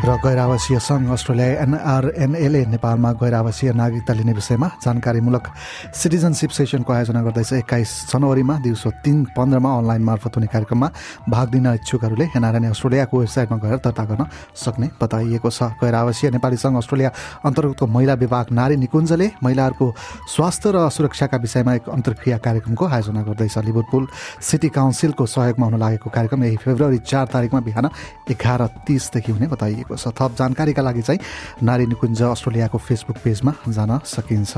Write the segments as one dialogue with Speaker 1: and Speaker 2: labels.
Speaker 1: र गैर आवासीय सङ्घ अस्ट्रेलिया एनआरएनएलए नेपालमा गैर आवासीय नागरिकता लिने विषयमा जानकारीमूलक सिटिजनसिप सेसनको आयोजना गर्दैछ। एक्काइस जनवरीमा दिउँसो तिन पन्ध्रमा अनलाइन मार्फत हुने कार्यक्रममा भाग लिन इच्छुकहरूले एनआरएन अस्ट्रेलियाको वेबसाइटमा गएर दर्ता गर्न सक्ने बताइएको छ। गैर आवासीय नेपाली सङ्घ अस्ट्रेलिया अन्तर्गतको महिला विभाग नारी निकुञ्जले महिलाहरूको स्वास्थ्य र सुरक्षाका विषयमा एक अन्तर्क्रिया कार्यक्रमको आयोजना गर्दैछ। लिभरपुल सिटी काउन्सिलको सहयोगमा हुन लागेको कार्यक्रम यही फेब्रुअरी चार तारिकमा बिहान एघार तिसदेखि हुने बताइएको छ। थप जानकारीका लागि चाहिँ नारी निकुञ्ज अस्ट्रेलियाको फेसबुक पेजमा जान सकिन्छ।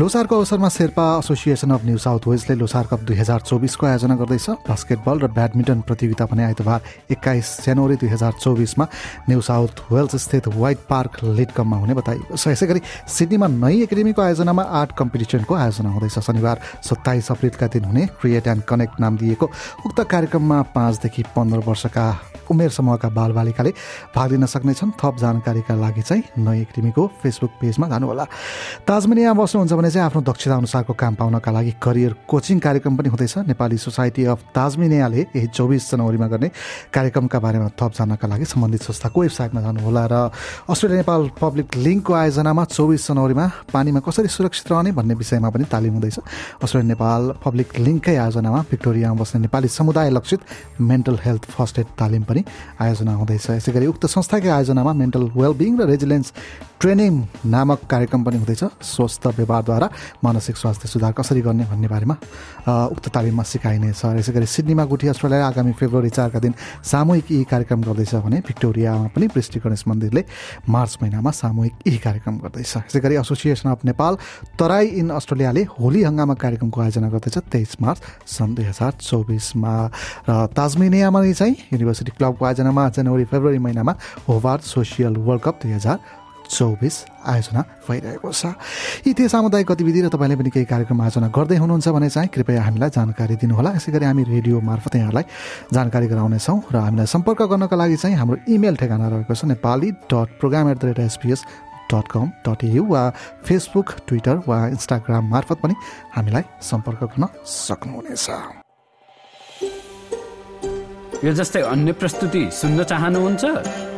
Speaker 1: लोसारको अवसरमा Sherpa association of New South Wellesley Losar cup दुई हजार चौबिसको आयोजना गर्दैछ। बास्केटबल र ब्याडमिन्टन प्रतियोगिता भने आइतबार एक्काइस जनवरी दुई हजार चौबिसमा न्यू साउथ वेल्स स्थित व्हाइट पार्क लिडकममा हुने बताइएको छ। यसै गरी सिडनीमा नई एकाडेमीको आयोजनामा आर्ट कम्पिटिसनको आयोजना हुँदैछ। शनिबार सत्ताइस अप्रेलका दिन हुने क्रिएट एन्ड कनेक्ट नाम दिएको उक्त कार्यक्रममा पाँचदेखि पन्ध्र वर्षका उमेर समूहका बालबालिकाले भाग लिन सक्नेछन् थप जानकारीका लागि चाहिँ नयाँ क्रिमीको फेसबुक पेजमा जानुहोला। ताजमेनिया बस्नुहुन्छ भने चाहिँ आफ्नो दक्षता अनुसारको काम पाउनका लागि करियर कोचिङ कार्यक्रम पनि हुँदैछ। नेपाली सोसाइटी अफ ताजमेनियाले यही चौबिस जनवरीमा गर्ने कार्यक्रमका बारेमा थप जान्नका लागि सम्बन्धित संस्थाको वेबसाइटमा जानुहोला र अस्ट्रेलिया नेपाल पब्लिक लिङ्कको आयोजनामा चौबिस जनवरीमा पानीमा कसरी सुरक्षित रहने भन्ने विषयमा पनि तालिम हुँदैछ। अस्ट्रेलिया नेपाल पब्लिक लिङ्ककै आयोजनामा भिक्टोरियामा बस्ने नेपाली समुदाय लक्षित मेन्टल हेल्थ फर्स्ट एड तालिम पनि आयोजना हुँदैछ। यसै उक्त संस्थाकै आयोजनामा मेन्टल वेलबिङ र रेजिलेन्स ट्रेनिङ नामक कार्यक्रम पनि हुँदैछ। स्वस्थ व्यवहारद्वारा मानसिक स्वास्थ्य सुधार कसरी गर्ने भन्ने बारेमा उक्त तालिममा सिकाइनेछ यसै गरी सिडनीमा गुठी अस्ट्रेलिया आगामी फेब्रुअरी चारका दिन सामूहिक यी कार्यक्रम गर्दैछ भने भिक्टोरियामा पनि पृष्टि गणेश मन्दिरले मार्च महिनामा सामूहिक यही कार्यक्रम गर्दैछ। यसै गरी association of Nepal Terai in अस्ट्रेलियाले Holi हङ्गामा कार्यक्रमको आयोजना गर्दैछ तेइस मार्च सन् दुई हजार चौबिसमा। र ताजमेनियामा चाहिँ युनिभर्सिटी क्लबको आयोजनामा जनवरी फेब्रुअरी महिनामा होवार्ड सोसियल वर्ल्ड कप दुई हजार चौबिस आयोजना भइरहेको छ। यी त्यो सामुदायिक गतिविधि र तपाईँले पनि केही कार्यक्रम आयोजना गर्दै हुनुहुन्छ भने चाहिँ कृपया हामीलाई जानकारी दिनुहोला। यसै गरी हामी रेडियो मार्फत यहाँलाई जानकारी गराउनेछौँ र हामीलाई सम्पर्क गर्नका लागि चाहिँ हाम्रो इमेल ठेगाना रहेको छ Nepali dot program at the rate SBS dot com dot au वा फेसबुक ट्विटर वा इन्स्टाग्राम मार्फत पनि हामीलाई सम्पर्क गर्न सक्नुहुनेछ।
Speaker 2: यो जस्तै अन्य प्रस्तुति सुन्न चाहनुहुन्छ?